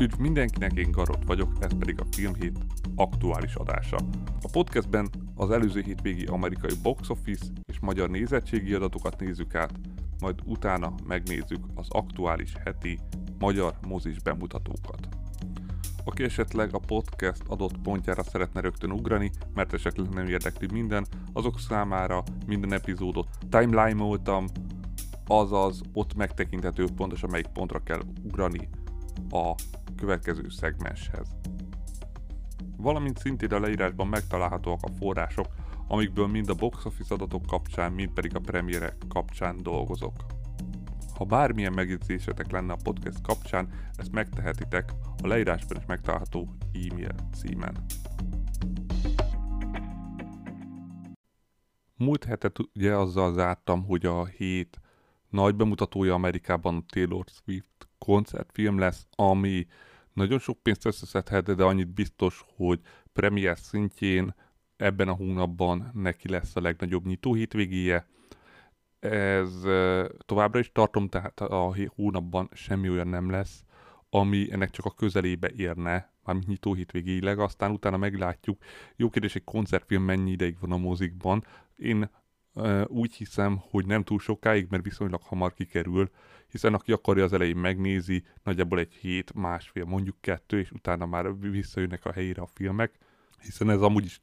Üdv mindenkinek, én Garot vagyok, ez pedig a Filmhét aktuális adása. A podcastben az előző hétvégi amerikai box office és magyar nézettségi adatokat nézzük át, majd utána megnézzük az aktuális heti magyar mozis bemutatókat. Aki esetleg a podcast adott pontjára szeretne rögtön ugrani, mert esetleg nem érdekli minden, azok számára minden epizódot timeline-oltam, azaz ott megtekinthető pontosan melyik pontra kell ugrani a következő szegmenshez. Valamint szintén a leírásban megtalálhatóak a források, amikből mind a box office adatok kapcsán, mind pedig a premierek kapcsán dolgozok. Ha bármilyen megjegyzésetek lenne a podcast kapcsán, ezt megtehetitek a leírásban is megtalálható e-mail címen. Múlt hetet ugye azzal zártam, hogy a hét nagy bemutatója Amerikában a Taylor Swift koncertfilm lesz, ami nagyon sok pénzt összeszedhet, de annyit biztos, hogy premier szintjén ebben a hónapban neki lesz a legnagyobb nyitó hétvégéje. Ez továbbra is tartom, tehát a hónapban semmi olyan nem lesz, ami ennek csak a közelébe érne, mármint nyitó hétvégéileg, aztán utána meglátjuk. Jó kérdés, egy koncertfilm mennyi ideig van a mozikban. Én úgy hiszem, hogy nem túl sokáig, mert viszonylag hamar kikerül, hiszen aki akarja az elején megnézi, nagyjából egy hét, másfél, mondjuk kettő, és utána már visszajönnek a helyére a filmek, hiszen ez amúgy is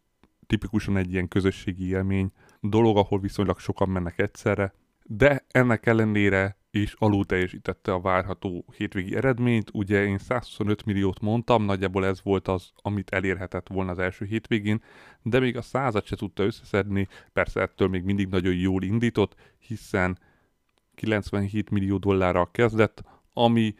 tipikusan egy ilyen közösségi élmény dolog, ahol viszonylag sokan mennek egyszerre, de ennek ellenére is alul teljesítette a várható hétvégi eredményt. Ugye én 125 milliót mondtam, nagyjából ez volt az, amit elérhetett volna az első hétvégén, de még a százat se tudta összeszedni, persze ettől még mindig nagyon jól indított, hiszen 97 millió dollárral kezdett, ami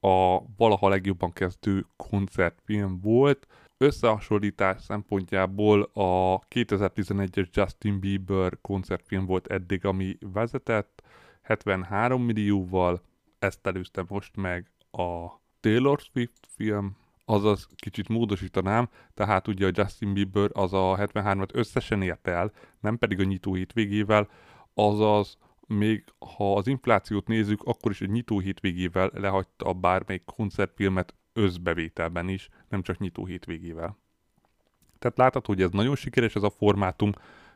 a valaha legjobban kezdő koncertfilm volt. Összehasonlítás szempontjából a 2011-es Justin Bieber koncertfilm volt eddig, ami vezetett, 73 millióval, ezt előzte most meg a Taylor Swift film, azaz kicsit módosítanám, tehát ugye a Justin Bieber az a 73-at összesen ért el, nem pedig a nyitó hétvégével, azaz még ha az inflációt nézzük, akkor is egy nyitó hétvégével lehagyta bármelyik koncertfilmet összbevételben is, nem csak nyitó hétvégével. Tehát látható, hogy ez nagyon sikeres ez a formátum,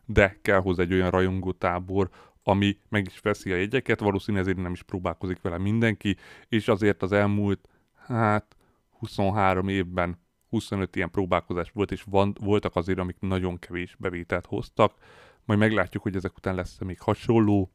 de kell hozzá egy olyan rajongótábor, ami meg is veszi a jegyeket, valószínűleg ezért nem is próbálkozik vele mindenki, és azért az elmúlt, hát 23 évben 25 ilyen próbálkozás volt, és van, voltak azért, amik nagyon kevés bevételt hoztak, majd meglátjuk, hogy ezek után lesz még hasonló.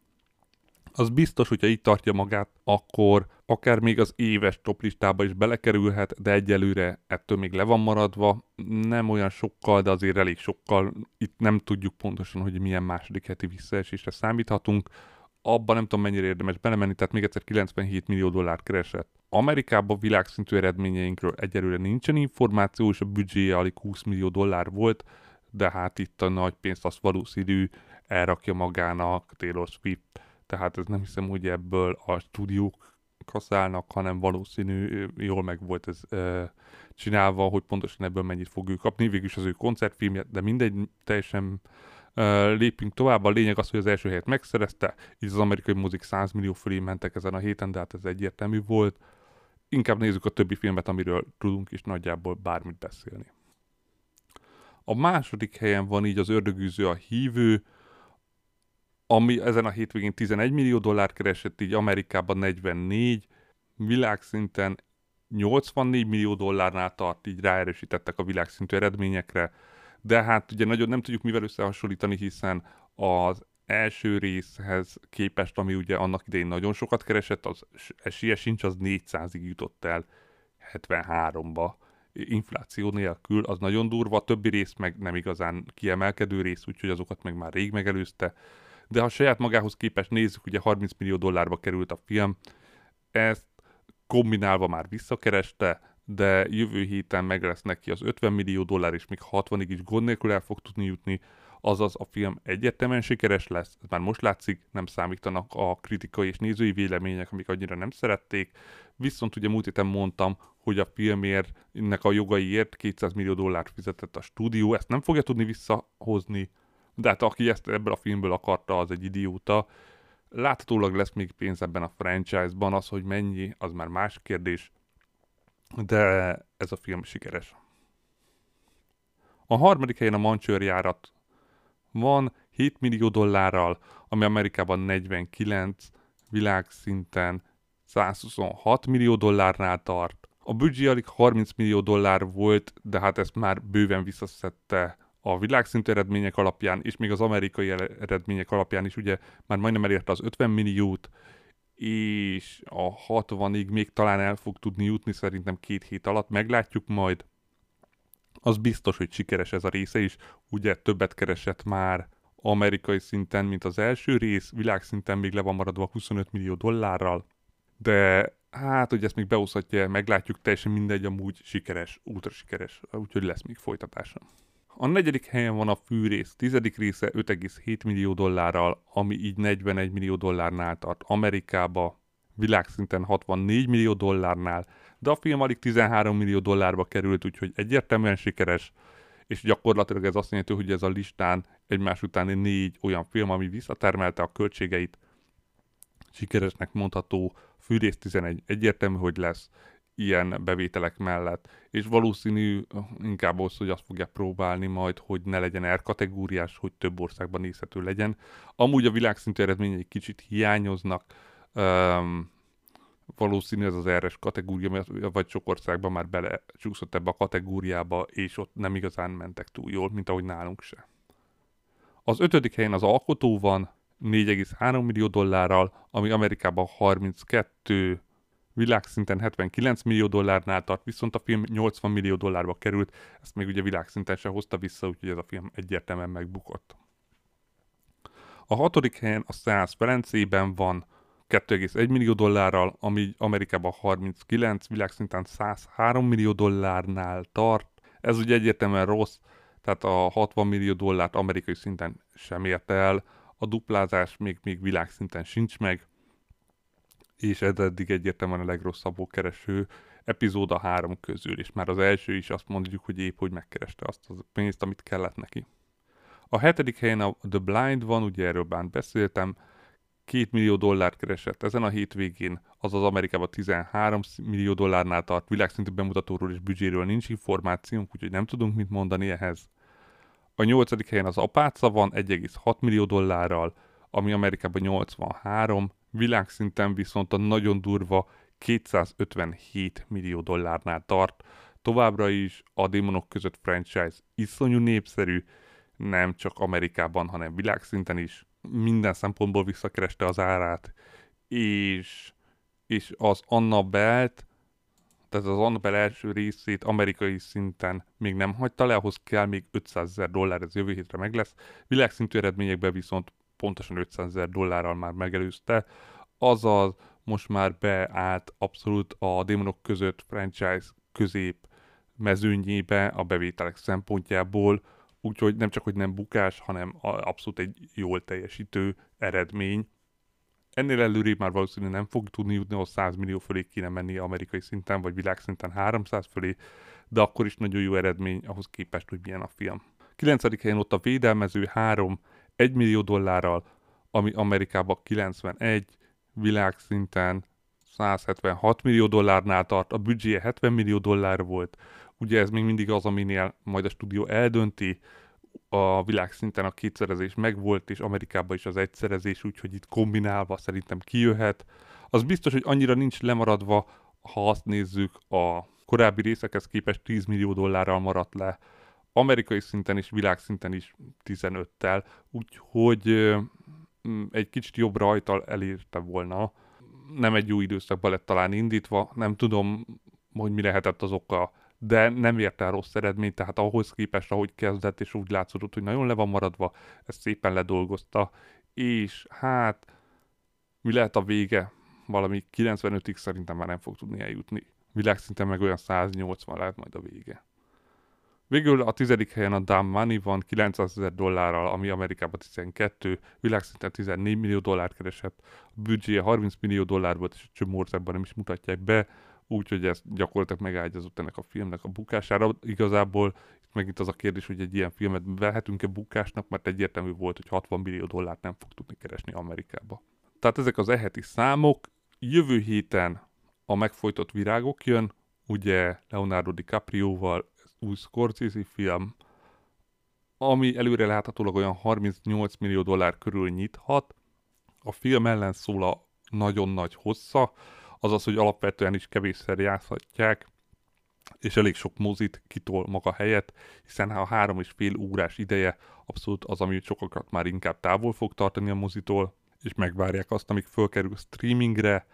Az biztos, hogyha így tartja magát, akkor akár még az éves toplistába is belekerülhet, de egyelőre ettől még le van maradva. Nem olyan sokkal, de azért elég sokkal. Itt nem tudjuk pontosan, hogy milyen második heti visszaesésre számíthatunk. Abban nem tudom mennyire érdemes belemenni, tehát még egyszer 97 millió dollárt keresett. Amerikában világszintű eredményeinkről egyelőre nincsen információ, és a büdzséje alig 20 millió dollár volt, de hát itt a nagy pénzt azt valószínű elrakja magának Taylor Swift, tehát ez nem hiszem, hogy ebből a stúdiók kaszálnak, hanem valószínű jól meg volt ez e, csinálva, hogy pontosan ebből mennyit fog ő kapni. Végülis az ő koncertfilmje, de mindegy, teljesen e, lépünk tovább. A lényeg az, hogy az első helyet megszerezte, így az amerikai mozik 100 millió fölé mentek ezen a héten, de hát ez egyértelmű volt. Inkább nézzük a többi filmet, amiről tudunk is nagyjából bármit beszélni. A második helyen van így az ördögűző a hívő, ami ezen a hétvégén 11 millió dollár keresett, így Amerikában 44, világszinten 84 millió dollárnál tart, így ráerősítettek a világszintű eredményekre, de hát ugye nagyon nem tudjuk mivel összehasonlítani, hiszen az első részhez képest, ami ugye annak idején nagyon sokat keresett, az esélye sincs, az 400-ig jutott el 73-ba infláció nélkül, az nagyon durva, a többi rész meg nem igazán kiemelkedő rész, úgyhogy azokat meg már rég megelőzte de ha saját magához képest nézzük, ugye 30 millió dollárba került a film, ezt kombinálva már visszakereste, de jövő héten meg lesz neki az 50 millió dollár, és még 60-ig is gond nélkül el fog tudni jutni, azaz a film egyértelműen sikeres lesz, ez már most látszik, nem számítanak a kritikai és nézői vélemények, amik annyira nem szerették, viszont ugye múlt héten mondtam, hogy a filmért, ennek a jogaiért 200 millió dollárt fizetett a stúdió, ezt nem fogja tudni visszahozni, de hát aki ezt ebből a filmből akarta, az egy idióta. Láthatólag lesz még pénz ebben a franchise-ban, az, hogy mennyi, az már más kérdés. de ez a film sikeres. A harmadik helyen a Mancsőr járat van 7 millió dollárral, ami Amerikában 49, világszinten 126 millió dollárnál tart. A büdzsé alig 30 millió dollár volt, de hát ezt már bőven visszaszedte a világszintű eredmények alapján, és még az amerikai eredmények alapján is ugye már majdnem elérte az 50 milliót, és a 60-ig még talán el fog tudni jutni, szerintem két hét alatt, meglátjuk majd. Az biztos, hogy sikeres ez a része is, ugye többet keresett már amerikai szinten, mint az első rész, világszinten még le van maradva 25 millió dollárral, de hát, hogy ezt még behozhatja, meglátjuk, teljesen mindegy, amúgy sikeres, útra sikeres, úgyhogy lesz még folytatása. A negyedik helyen van a fűrész, tizedik része 5,7 millió dollárral, ami így 41 millió dollárnál tart. Amerikába, világszinten 64 millió dollárnál, de a film alig 13 millió dollárba került, úgyhogy egyértelműen sikeres, és gyakorlatilag ez azt jelenti, hogy ez a listán egymás utáni négy olyan film, ami visszatermelte a költségeit, sikeresnek mondható, Fűrész 11 egyértelmű, hogy lesz ilyen bevételek mellett, és valószínű inkább az, hogy azt fogja próbálni majd, hogy ne legyen R kategóriás, hogy több országban nézhető legyen. Amúgy a világszintű eredményei kicsit hiányoznak, um, valószínű ez az R-es kategória, vagy sok országban már belecsúszott ebbe a kategóriába, és ott nem igazán mentek túl jól, mint ahogy nálunk se. Az ötödik helyen az alkotó van, 4,3 millió dollárral, ami Amerikában 32, világszinten 79 millió dollárnál tart, viszont a film 80 millió dollárba került, ezt még ugye világszinten se hozta vissza, úgyhogy ez a film egyértelműen megbukott. A hatodik helyen a 100 Ferencében van 2,1 millió dollárral, ami Amerikában 39, világszinten 103 millió dollárnál tart. Ez ugye egyértelműen rossz, tehát a 60 millió dollárt amerikai szinten sem érte el, a duplázás még, még világszinten sincs meg, és ez eddig egyértelműen a legrosszabbul kereső epizód a három közül, és már az első is azt mondjuk, hogy épp hogy megkereste azt a pénzt, amit kellett neki. A hetedik helyen a The Blind van, ugye erről bánt beszéltem, 2 millió dollárt keresett ezen a hétvégén, azaz Amerikában 13 millió dollárnál tart, világszintű bemutatóról és büdzséről nincs információnk, úgyhogy nem tudunk mit mondani ehhez. A nyolcadik helyen az Apáca van 1,6 millió dollárral, ami Amerikában 83, világszinten viszont a nagyon durva 257 millió dollárnál tart. Továbbra is a Démonok között franchise iszonyú népszerű, nem csak Amerikában, hanem világszinten is. Minden szempontból visszakereste az árát, és, és az Annabelt tehát az Annabelle első részét amerikai szinten még nem hagyta le, ahhoz kell még 500 ezer dollár, ez jövő hétre meg lesz. Világszintű eredményekben viszont pontosan 500 ezer dollárral már megelőzte, azaz most már beállt abszolút a démonok között franchise közép mezőnyébe a bevételek szempontjából, úgyhogy nem csak, hogy nem bukás, hanem abszolút egy jól teljesítő eredmény, ennél előrébb már valószínűleg nem fog tudni jutni, ahol 100 millió fölé kéne menni amerikai szinten, vagy világszinten 300 fölé, de akkor is nagyon jó eredmény ahhoz képest, hogy milyen a film. 9. helyen ott a Védelmező 3, 1 millió dollárral, ami Amerikában 91, világszinten 176 millió dollárnál tart, a büdzséje 70 millió dollár volt. Ugye ez még mindig az, aminél majd a stúdió eldönti, a világszinten a kétszerezés megvolt, és Amerikában is az egyszerezés, úgyhogy itt kombinálva szerintem kijöhet. Az biztos, hogy annyira nincs lemaradva, ha azt nézzük, a korábbi részekhez képest 10 millió dollárral maradt le, amerikai szinten és világszinten is 15-tel, úgyhogy mm, egy kicsit jobb rajtal elérte volna. Nem egy jó időszakban lett talán indítva, nem tudom, hogy mi lehetett az oka de nem ért el rossz eredményt, tehát ahhoz képest, ahogy kezdett, és úgy látszott, hogy nagyon le van maradva, ezt szépen ledolgozta, és hát mi lehet a vége? Valami 95-ig szerintem már nem fog tudni eljutni. Világszinten meg olyan 180 lehet majd a vége. Végül a tizedik helyen a Dumb Money van 900 ezer dollárral, ami Amerikában 12, világszinten 14 millió dollárt keresett, a büdzséje 30 millió dollár volt, és csomó országban nem is mutatják be, úgyhogy ez gyakorlatilag megágyazott ennek a filmnek a bukására. Igazából itt megint az a kérdés, hogy egy ilyen filmet vehetünk-e bukásnak, mert egyértelmű volt, hogy 60 millió dollárt nem fog tudni keresni Amerikába. Tehát ezek az eheti számok. Jövő héten a megfojtott virágok jön, ugye Leonardo DiCaprio-val, új Scorsese film, ami előre láthatólag olyan 38 millió dollár körül nyithat. A film ellen szól a nagyon nagy hossza, azaz, hogy alapvetően is kevésszer játszhatják, és elég sok mozit kitol maga helyett, hiszen a három és fél órás ideje abszolút az, ami sokakat már inkább távol fog tartani a mozitól, és megvárják azt, amíg fölkerül streamingre,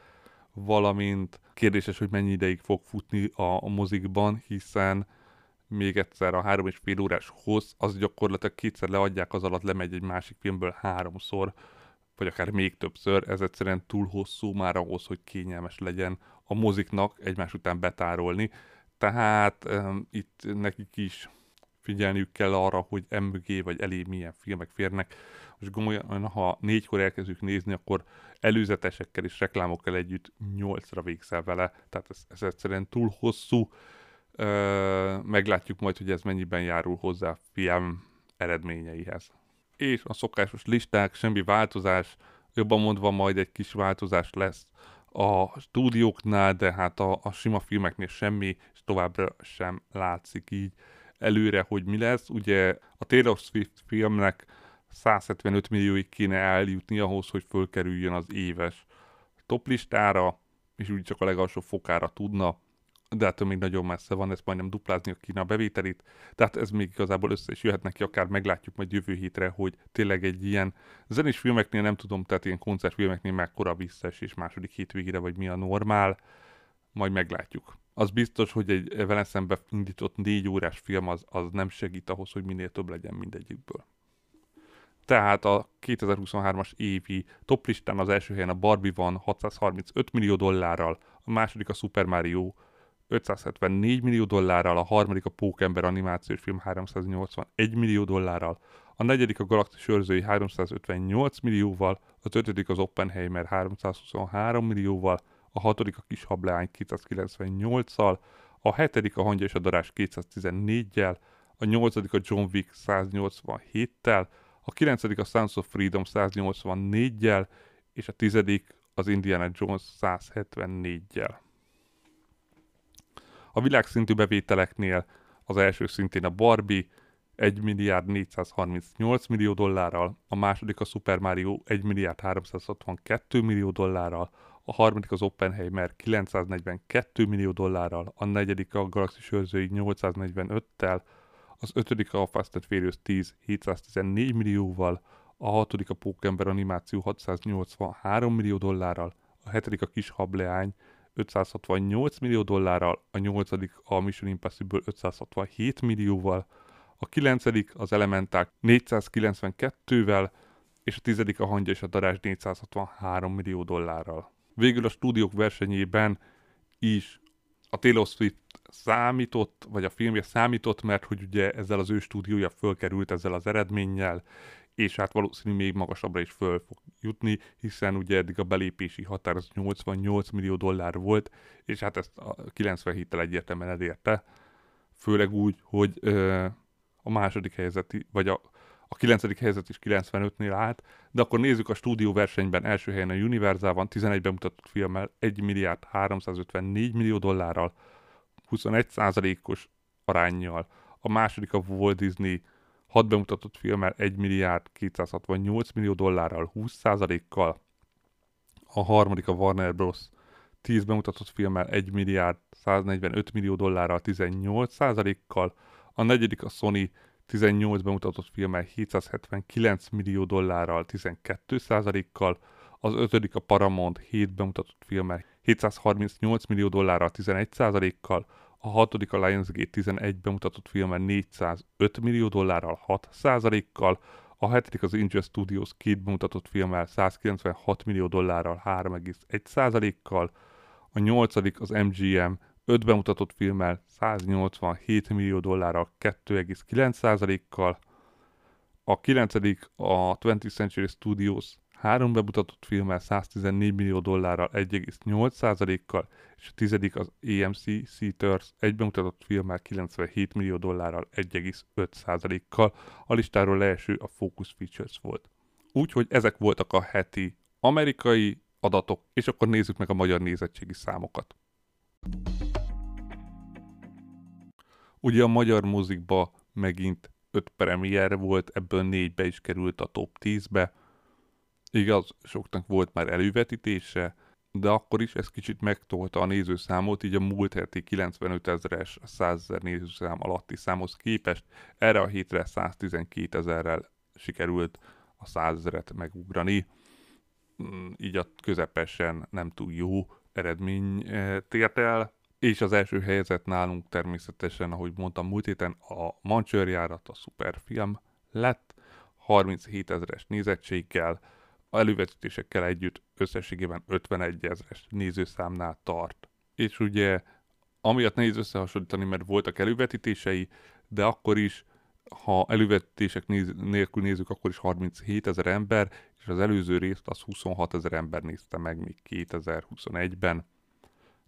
valamint kérdéses, hogy mennyi ideig fog futni a, a mozikban, hiszen még egyszer a három és fél órás hossz, az gyakorlatilag kétszer leadják, az alatt lemegy egy másik filmből háromszor, vagy akár még többször, ez egyszerűen túl hosszú már ahhoz, hogy kényelmes legyen a moziknak egymás után betárolni. Tehát um, itt nekik is figyelniük kell arra, hogy emögé vagy elé milyen filmek férnek. Most gomolyan, ha négykor elkezdjük nézni, akkor előzetesekkel és reklámokkal együtt nyolcra végszel vele, tehát ez, ez egyszerűen túl hosszú. Meglátjuk majd, hogy ez mennyiben járul hozzá a film eredményeihez. És a szokásos listák, semmi változás, jobban mondva majd egy kis változás lesz a stúdióknál, de hát a, a sima filmeknél semmi, és továbbra sem látszik így előre, hogy mi lesz. Ugye a Taylor Swift filmnek 175 millióig kéne eljutni ahhoz, hogy fölkerüljön az éves toplistára, és úgy csak a legalsó fokára tudna, de hát még nagyon messze van, ezt majdnem duplázni a a bevételét, tehát ez még igazából össze is jöhet neki, akár meglátjuk majd jövő hétre, hogy tényleg egy ilyen zenés filmeknél nem tudom, tehát ilyen koncertfilmeknél mekkora visszaesés második hétvégére, vagy mi a normál, majd meglátjuk. Az biztos, hogy egy vele szembe indított négy órás film az, az nem segít ahhoz, hogy minél több legyen mindegyikből. Tehát a 2023-as évi toplistán az első helyen a Barbie van 635 millió dollárral, a második a Super Mario 574 millió dollárral, a harmadik a Pókember animációs film 381 millió dollárral, a negyedik a Galaxis őrzői 358 millióval, a ötödik az Oppenheimer 323 millióval, a hatodik a Kis Hableány 298-szal, a hetedik a Hangya és a Darás 214-jel, a nyolcadik a John Wick 187-tel, a 9. a Sons of Freedom 184-jel, és a 10. az Indiana Jones 174-jel. A világszintű bevételeknél az első szintén a Barbie 1 milliárd 438 millió dollárral, a második a Super Mario 1 milliárd 362 millió dollárral, a harmadik az Oppenheimer 942 millió dollárral, a negyedik a Galaxy őrzői 845-tel, az ötödik a Fast and Furious 10 714 millióval, a hatodik a Pókember animáció 683 millió dollárral, a hetedik a Kis Hableány 568 millió dollárral, a nyolcadik a Mission Impossible 567 millióval, a kilencedik az Elementák 492-vel, és a tizedik a Hangya és a Darás 463 millió dollárral. Végül a stúdiók versenyében is a Taylor Swift számított, vagy a filmje számított, mert hogy ugye ezzel az ő stúdiója fölkerült ezzel az eredménnyel, és hát valószínű még magasabbra is föl fog jutni, hiszen ugye eddig a belépési határ az 88 millió dollár volt, és hát ezt a 97-tel egyértelműen elérte, főleg úgy, hogy ö, a második helyzeti, vagy a, a 9. helyzet is 95-nél állt, de akkor nézzük a stúdió versenyben első helyen a Universal van 11 bemutatott filmmel 1 milliárd 354 millió dollárral, 21%-os arányjal. A második a Walt Disney 6 bemutatott filmmel 1 milliárd 268 millió dollárral 20%-kal. A harmadik a Warner Bros. 10 bemutatott filmmel 1 milliárd 145 millió dollárral 18%-kal. A negyedik a Sony 18 bemutatott filmmel 779 millió dollárral 12%-kal. Az ötödik a Paramount 7 bemutatott filmmel 738 millió dollárral 11%-kal, a hatodik a Lionsgate 11 bemutatott filmmel 405 millió dollárral 6%-kal, a hetedik az Inja Studios két bemutatott filmmel 196 millió dollárral 3,1%-kal, a nyolcadik az MGM 5 bemutatott filmmel 187 millió dollárral 2,9%-kal, a kilencedik a 20th Century Studios három bemutatott filmmel 114 millió dollárral 1,8%-kal, és a tizedik az AMC Theaters egy bemutatott filmmel 97 millió dollárral 1,5%-kal. A listáról leeső a Focus Features volt. Úgyhogy ezek voltak a heti amerikai adatok, és akkor nézzük meg a magyar nézettségi számokat. Ugye a magyar mozikba megint öt premier volt, ebből négybe is került a top 10-be. Igaz, soknak volt már elővetítése, de akkor is ez kicsit megtolta a nézőszámot, így a múlt heti 95 ezeres 100 ezer nézőszám alatti számhoz képest erre a hétre 112 ezerrel sikerült a 100 ezeret megugrani. Mm, így a közepesen nem túl jó eredmény eh, tért el, és az első helyzet nálunk természetesen, ahogy mondtam múlt héten, a Mancsőrjárat, a szuperfilm lett, 37 ezeres nézettséggel, elővetítésekkel együtt összességében 51 ezeres nézőszámnál tart. És ugye amiatt nehéz összehasonlítani, mert voltak elővetítései, de akkor is, ha elővetítések néz, nélkül nézzük, akkor is 37 ezer ember, és az előző részt az 26 ezer ember nézte meg még 2021-ben.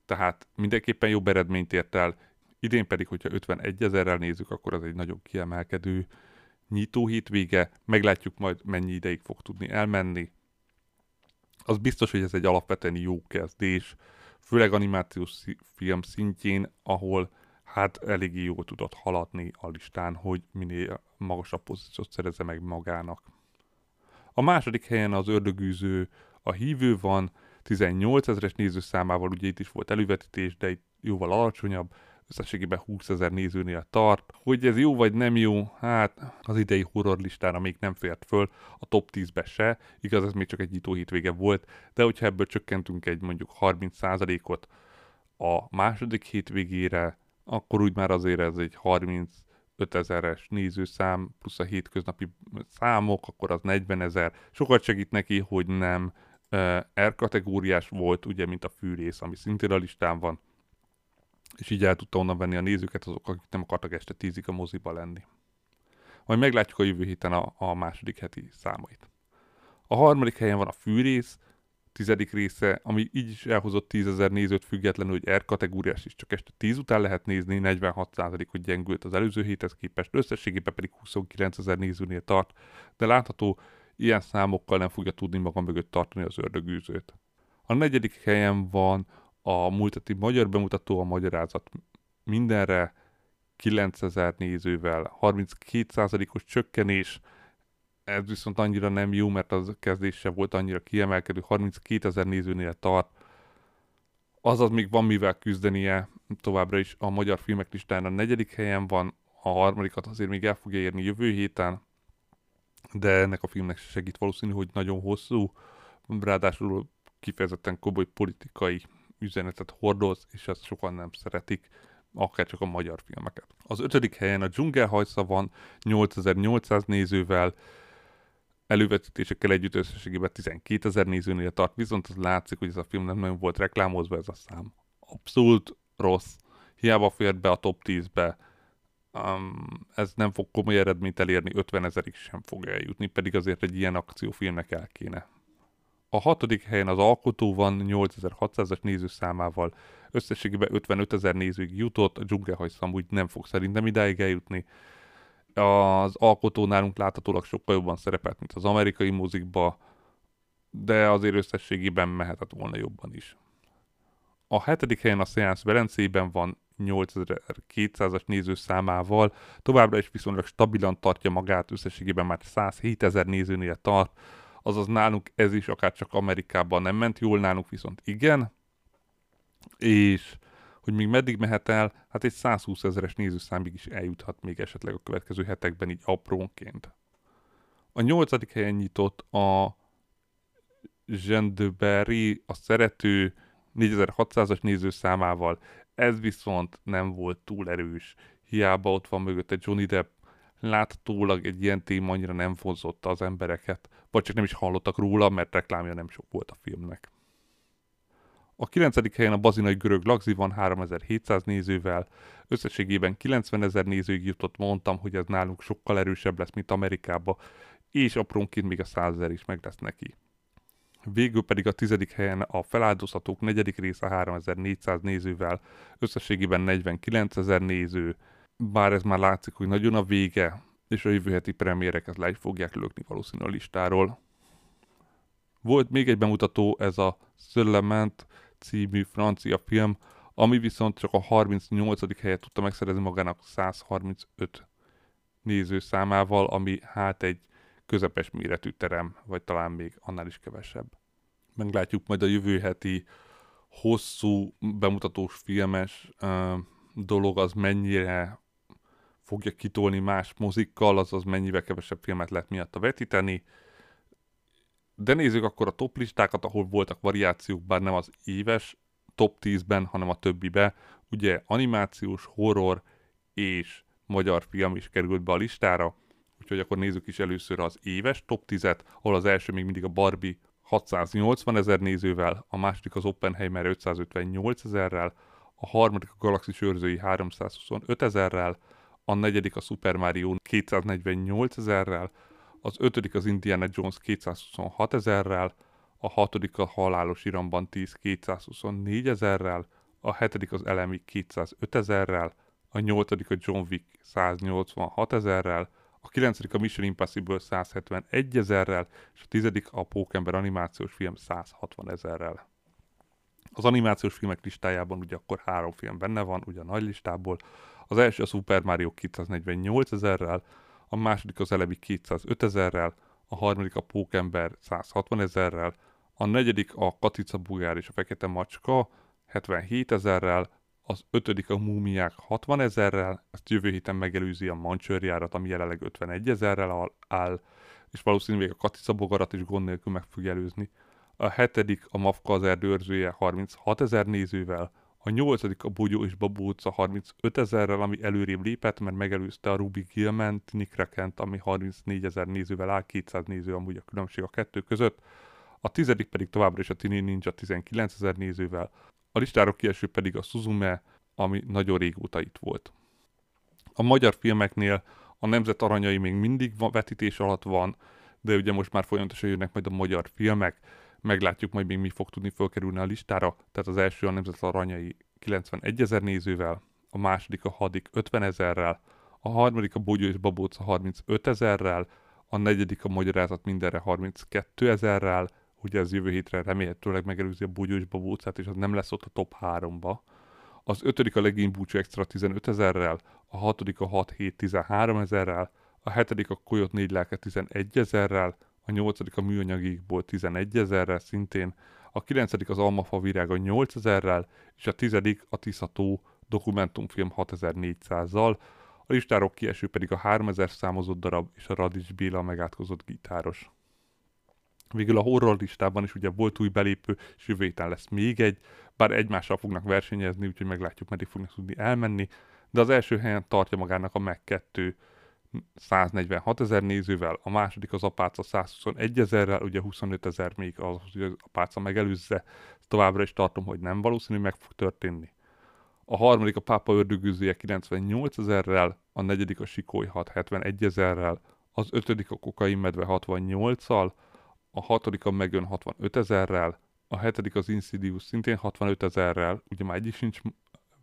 Tehát mindenképpen jobb eredményt ért el, idén pedig, hogyha 51 ezerrel nézzük, akkor az egy nagyon kiemelkedő nyitó hétvége, meglátjuk majd mennyi ideig fog tudni elmenni, az biztos, hogy ez egy alapvetően jó kezdés, főleg animációs film szintjén, ahol hát eléggé jól tudott haladni a listán, hogy minél magasabb pozíciót szerezze meg magának. A második helyen az ördögűző a hívő van, 18 ezeres nézőszámával, ugye itt is volt elővetítés, de itt jóval alacsonyabb, összességében 20 ezer nézőnél tart. Hogy ez jó vagy nem jó, hát az idei horror listára még nem fért föl, a top 10-be se, igaz ez még csak egy nyitó hétvége volt, de hogyha ebből csökkentünk egy mondjuk 30%-ot a második hétvégére, akkor úgy már azért ez egy 30 5000-es nézőszám, plusz a hétköznapi számok, akkor az 40 ezer. Sokat segít neki, hogy nem R kategóriás volt, ugye, mint a fűrész, ami szintén a listán van, és így el tudta onnan venni a nézőket azok, akik nem akartak este tízig a moziba lenni. Majd meglátjuk a jövő héten a, a második heti számait. A harmadik helyen van a fűrész, tizedik része, ami így is elhozott 10 ezer nézőt függetlenül, hogy R kategóriás is csak este 10 után lehet nézni, 46%-ot gyengült az előző héthez képest, összességében pedig 29 ezer nézőnél tart, de látható, ilyen számokkal nem fogja tudni maga mögött tartani az ördögűzőt. A negyedik helyen van a múlteti magyar bemutató a magyarázat mindenre 9000 nézővel, 32%-os csökkenés, ez viszont annyira nem jó, mert az kezdése volt annyira kiemelkedő, 32 ezer nézőnél tart, azaz még van mivel küzdenie, továbbra is a magyar filmek listán. A negyedik helyen van, a harmadikat azért még el fogja érni jövő héten, de ennek a filmnek segít valószínű, hogy nagyon hosszú, ráadásul kifejezetten komoly politikai üzenetet hordoz, és ezt sokan nem szeretik, akár csak a magyar filmeket. Az ötödik helyen a dzsungelhajsza van 8800 nézővel, elővetítésekkel együtt összességében 12 ezer nézőnél tart, viszont az látszik, hogy ez a film nem nagyon volt reklámozva ez a szám. Abszolút rossz. Hiába fért be a top 10-be, um, ez nem fog komoly eredményt elérni, 50 ezerig sem fog eljutni, pedig azért egy ilyen akciófilmnek el kéne. A hatodik helyen az alkotó van 8600-as nézőszámával, összességében 55 ezer nézőig jutott, a dzsungelhajszam úgy nem fog szerintem idáig eljutni. Az alkotó nálunk láthatólag sokkal jobban szerepelt, mint az amerikai muzikba, de azért összességében mehetett volna jobban is. A hetedik helyen a Seance Velencében van 8200-as nézőszámával, továbbra is viszonylag stabilan tartja magát, összességében már 107 ezer nézőnél tart, azaz nálunk ez is akár csak Amerikában nem ment jól, nálunk viszont igen, és hogy még meddig mehet el, hát egy 120 ezeres nézőszámig is eljuthat még esetleg a következő hetekben így aprónként. A nyolcadik helyen nyitott a Berry, a szerető 4600-as nézőszámával, ez viszont nem volt túl erős, hiába ott van mögötte Johnny Depp, láthatólag egy ilyen téma annyira nem vonzotta az embereket, vagy csak nem is hallottak róla, mert reklámja nem sok volt a filmnek. A 9. helyen a bazinai görög lagzi van 3700 nézővel, összességében 90 ezer nézőig jutott, mondtam, hogy ez nálunk sokkal erősebb lesz, mint Amerikába, és aprónként még a 100 ezer is meg lesz neki. Végül pedig a tizedik helyen a feláldozhatók negyedik része 3400 nézővel, összességében 49 ezer néző, bár ez már látszik, hogy nagyon a vége, és a jövő heti premiéreket le is fogják lökni valószínű a listáról. Volt még egy bemutató, ez a Szöllement című francia film, ami viszont csak a 38. helyet tudta megszerezni magának 135 néző számával, ami hát egy közepes méretű terem, vagy talán még annál is kevesebb. Meglátjuk majd a jövő heti hosszú bemutatós filmes uh, dolog az mennyire fogja kitolni más mozikkal, azaz mennyivel kevesebb filmet lehet miatta vetíteni. De nézzük akkor a top listákat, ahol voltak variációk, bár nem az éves top 10-ben, hanem a többibe. Ugye animációs, horror és magyar film is került be a listára, úgyhogy akkor nézzük is először az éves top 10-et, ahol az első még mindig a Barbie 680 ezer nézővel, a második az Oppenheimer 558 ezerrel, a harmadik a Galaxis őrzői 325 ezerrel, a negyedik a Super Mario 248 ezerrel, az ötödik az Indiana Jones 226 ezerrel, a hatodik a Halálos Iramban 10 224 ezerrel, a hetedik az Elemi 205 ezerrel, a nyolcadik a John Wick 186 ezerrel, a kilencedik a Mission Impossible 171 ezerrel, és a tizedik a Pókember animációs film 160 ezerrel. Az animációs filmek listájában ugye akkor három film benne van, ugye a nagy listából. Az első a Super Mario 248 ezerrel, a második az Elemi 205 ezerrel, a harmadik a Pókember 160 ezerrel, a negyedik a Katica Bugár és a Fekete Macska 77 ezerrel, az ötödik a Múmiák 60 ezerrel, ezt jövő héten megelőzi a Mancsőrjárat, ami jelenleg 51 ezerrel áll, és valószínűleg a Katica Bogarat is gond nélkül meg fog előzni. A hetedik a Mafka az erdőrzője 36 ezer nézővel, a nyolcadik a Bogyó és Babóca 35 ezerrel, ami előrébb lépett, mert megelőzte a Ruby Gilman, Nick Rekent, ami 34 ezer nézővel áll, 200 néző amúgy a különbség a kettő között. A tizedik pedig továbbra is a Tini Ninja 19 ezer nézővel, a listára kieső pedig a Suzume, ami nagyon régóta itt volt. A magyar filmeknél a Nemzet Aranyai még mindig vetítés alatt van, de ugye most már folyamatosan jönnek majd a magyar filmek, meglátjuk majd még mi fog tudni fölkerülni a listára, tehát az első a Nemzet Aranyai 91 ezer nézővel, a második a Hadik 50 ezerrel, a harmadik a Bogyó és Babóca 35 ezerrel, a negyedik a Magyarázat mindenre 32 ezerrel, ugye ez jövő hétre remélhetőleg megelőzi a Bogyó és Babócát, és az nem lesz ott a top 3-ba. Az ötödik a Legény Búcsú Extra 15 ezerrel, a hatodik a 6 7 13 ezerrel, a hetedik a Koyot 4 lelke 11 ezerrel, a nyolcadik a műanyagikból 11 ezerrel szintén, a kilencedik az Almafa virága 8 ezerrel, és a tizedik a Tiszató dokumentumfilm 6400-zal, a listáról kieső pedig a 3000 számozott darab és a Radics Béla megátkozott gitáros. Végül a horror listában is ugye volt új belépő, és jövő héten lesz még egy, bár egymással fognak versenyezni, úgyhogy meglátjuk, meddig fognak tudni elmenni, de az első helyen tartja magának a Meg 2 146 ezer nézővel, a második az Apáca 121 ezerrel, ugye 25 ezer még az, hogy az Apáca megelőzze, továbbra is tartom, hogy nem valószínű, meg fog történni. A harmadik a Pápa ördögűzője 98 ezerrel, a negyedik a Sikoly 671 ezerrel, az ötödik a Kokain medve 68-al, a hatodik a Megön 65 ezerrel, a hetedik az Insidious szintén 65 ezerrel, ugye már egy is sincs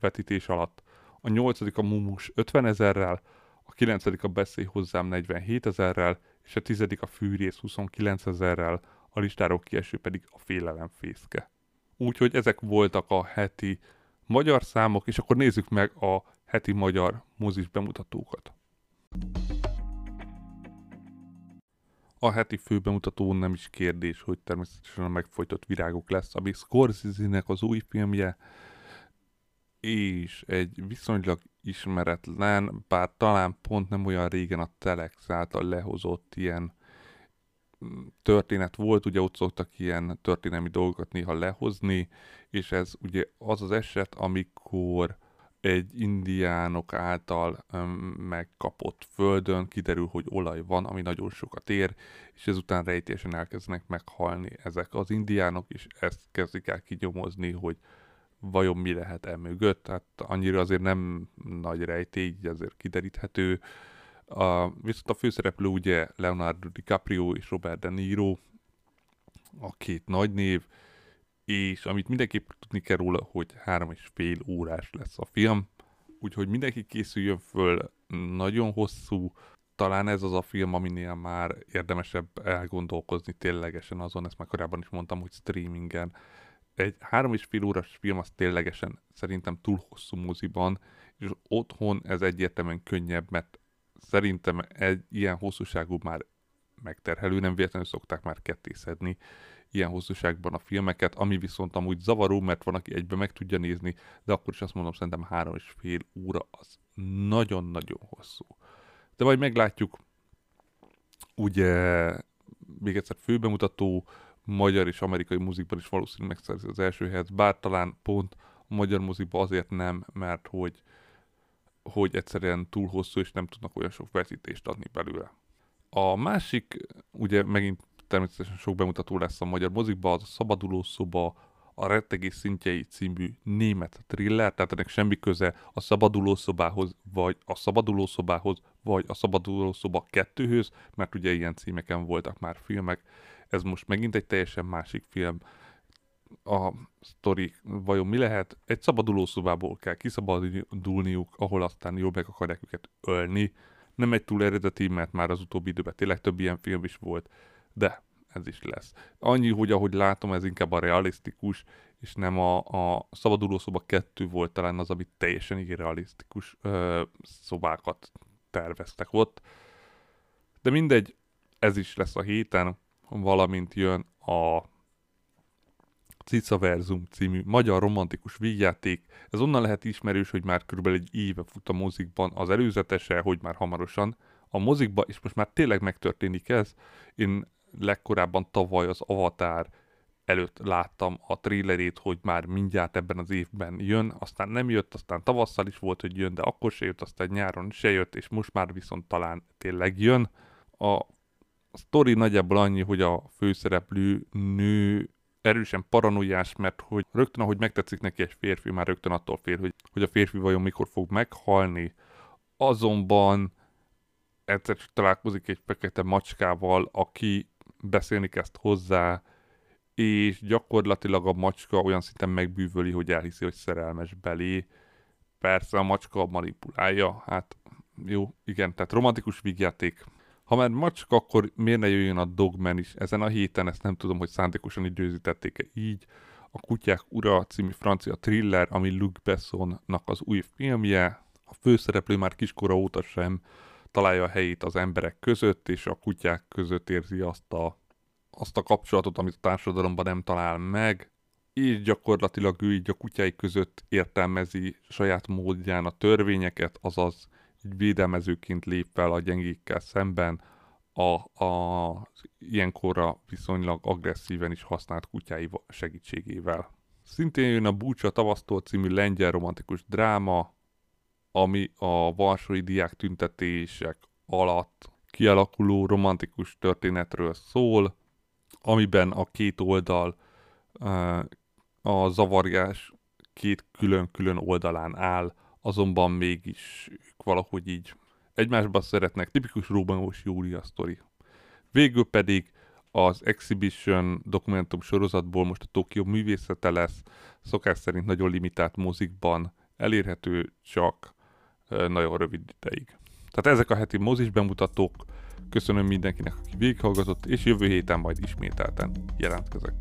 vetítés alatt, a nyolcadik a Mumus 50 ezerrel, a kilencedik a Beszélj hozzám 47 ezerrel, és a tizedik a Fűrész 29 ezerrel, a listáról kieső pedig a Félelem fészke. Úgyhogy ezek voltak a heti magyar számok, és akkor nézzük meg a heti magyar mozis bemutatókat. A heti főbemutató nem is kérdés, hogy természetesen a megfojtott virágok lesz, ami Scorsese-nek az új filmje, és egy viszonylag ismeretlen, bár talán pont nem olyan régen a Telex által lehozott ilyen mm, történet volt, ugye ott szoktak ilyen történelmi dolgokat néha lehozni, és ez ugye az az eset, amikor egy indiánok által öm, megkapott földön kiderül, hogy olaj van, ami nagyon sokat ér, és ezután rejtésen elkezdenek meghalni ezek az indiánok, és ezt kezdik el kinyomozni, hogy vajon mi lehet e mögött, hát annyira azért nem nagy rejtély, így azért kideríthető. A, viszont a főszereplő ugye Leonardo DiCaprio és Robert De Niro, a két nagy név, és amit mindenképp tudni kell róla, hogy három és fél órás lesz a film, úgyhogy mindenki készüljön föl, nagyon hosszú, talán ez az a film, aminél már érdemesebb elgondolkozni ténylegesen azon, ezt már korábban is mondtam, hogy streamingen egy három és fél órás film az ténylegesen szerintem túl hosszú moziban, és otthon ez egyértelműen könnyebb, mert szerintem egy ilyen hosszúságú már megterhelő, nem véletlenül szokták már kettészedni ilyen hosszúságban a filmeket, ami viszont amúgy zavaró, mert van, aki egybe meg tudja nézni, de akkor is azt mondom, szerintem három és fél óra az nagyon-nagyon hosszú. De majd meglátjuk, ugye még egyszer főbemutató, magyar és amerikai muzikban is valószínűleg megszerzi az első helyet, bár talán pont a magyar muzikban azért nem, mert hogy, hogy egyszerűen túl hosszú, és nem tudnak olyan sok vezetést adni belőle. A másik, ugye megint természetesen sok bemutató lesz a magyar mozikban, az a Szabaduló szoba, a Rettegés szintjei című német thriller, tehát ennek semmi köze a Szabaduló szobához, vagy a Szabaduló szobához, vagy a Szabaduló szoba kettőhöz, mert ugye ilyen címeken voltak már filmek. Ez most megint egy teljesen másik film. A sztori vajon mi lehet? Egy szabaduló szobából kell kiszabadulniuk, ahol aztán jól meg akarják őket ölni. Nem egy túl eredeti, mert már az utóbbi időben tényleg több ilyen film is volt de ez is lesz. Annyi, hogy ahogy látom, ez inkább a realisztikus, és nem a, a szabadulószoba kettő volt talán az, amit teljesen irrealisztikus ö, szobákat terveztek ott. De mindegy, ez is lesz a héten, valamint jön a Cica Verzum című magyar romantikus vígjáték. Ez onnan lehet ismerős, hogy már körülbelül egy éve fut a mozikban az előzetese, hogy már hamarosan a mozikba, és most már tényleg megtörténik ez. Én legkorábban tavaly az Avatar előtt láttam a trailerét, hogy már mindjárt ebben az évben jön, aztán nem jött, aztán tavasszal is volt, hogy jön, de akkor se jött, aztán nyáron se jött, és most már viszont talán tényleg jön. A sztori nagyjából annyi, hogy a főszereplő nő erősen paranoiás, mert hogy rögtön, ahogy megtetszik neki egy férfi, már rögtön attól fél, hogy, hogy a férfi vajon mikor fog meghalni. Azonban egyszer találkozik egy fekete macskával, aki beszélni kezd hozzá, és gyakorlatilag a macska olyan szinten megbűvöli, hogy elhiszi, hogy szerelmes belé. Persze a macska manipulálja, hát jó, igen, tehát romantikus vígjáték. Ha már macska, akkor miért ne jöjjön a Dogman is ezen a héten, ezt nem tudom, hogy szándékosan időzítették-e így. A Kutyák Ura című francia thriller, ami Luc Bessonnak az új filmje. A főszereplő már kiskora óta sem találja a helyét az emberek között, és a kutyák között érzi azt a, azt a kapcsolatot, amit a társadalomban nem talál meg. Így gyakorlatilag ő így a kutyái között értelmezi saját módján a törvényeket, azaz így védelmezőként lép fel a gyengékkel szemben, a, a ilyenkorra viszonylag agresszíven is használt kutyái segítségével. Szintén jön a Búcsa Tavasztól című lengyel romantikus dráma, ami a Varsói Diák tüntetések alatt kialakuló romantikus történetről szól, amiben a két oldal a zavargás két külön-külön oldalán áll, azonban mégis ők valahogy így egymásba szeretnek, tipikus Rómamos Júlia sztori. Végül pedig az Exhibition dokumentum sorozatból most a Tokió művészete lesz, szokás szerint nagyon limitált mozikban, elérhető csak nagyon rövid ideig. Tehát ezek a heti mozis bemutatók. Köszönöm mindenkinek, aki végighallgatott, és jövő héten majd ismételten jelentkezek.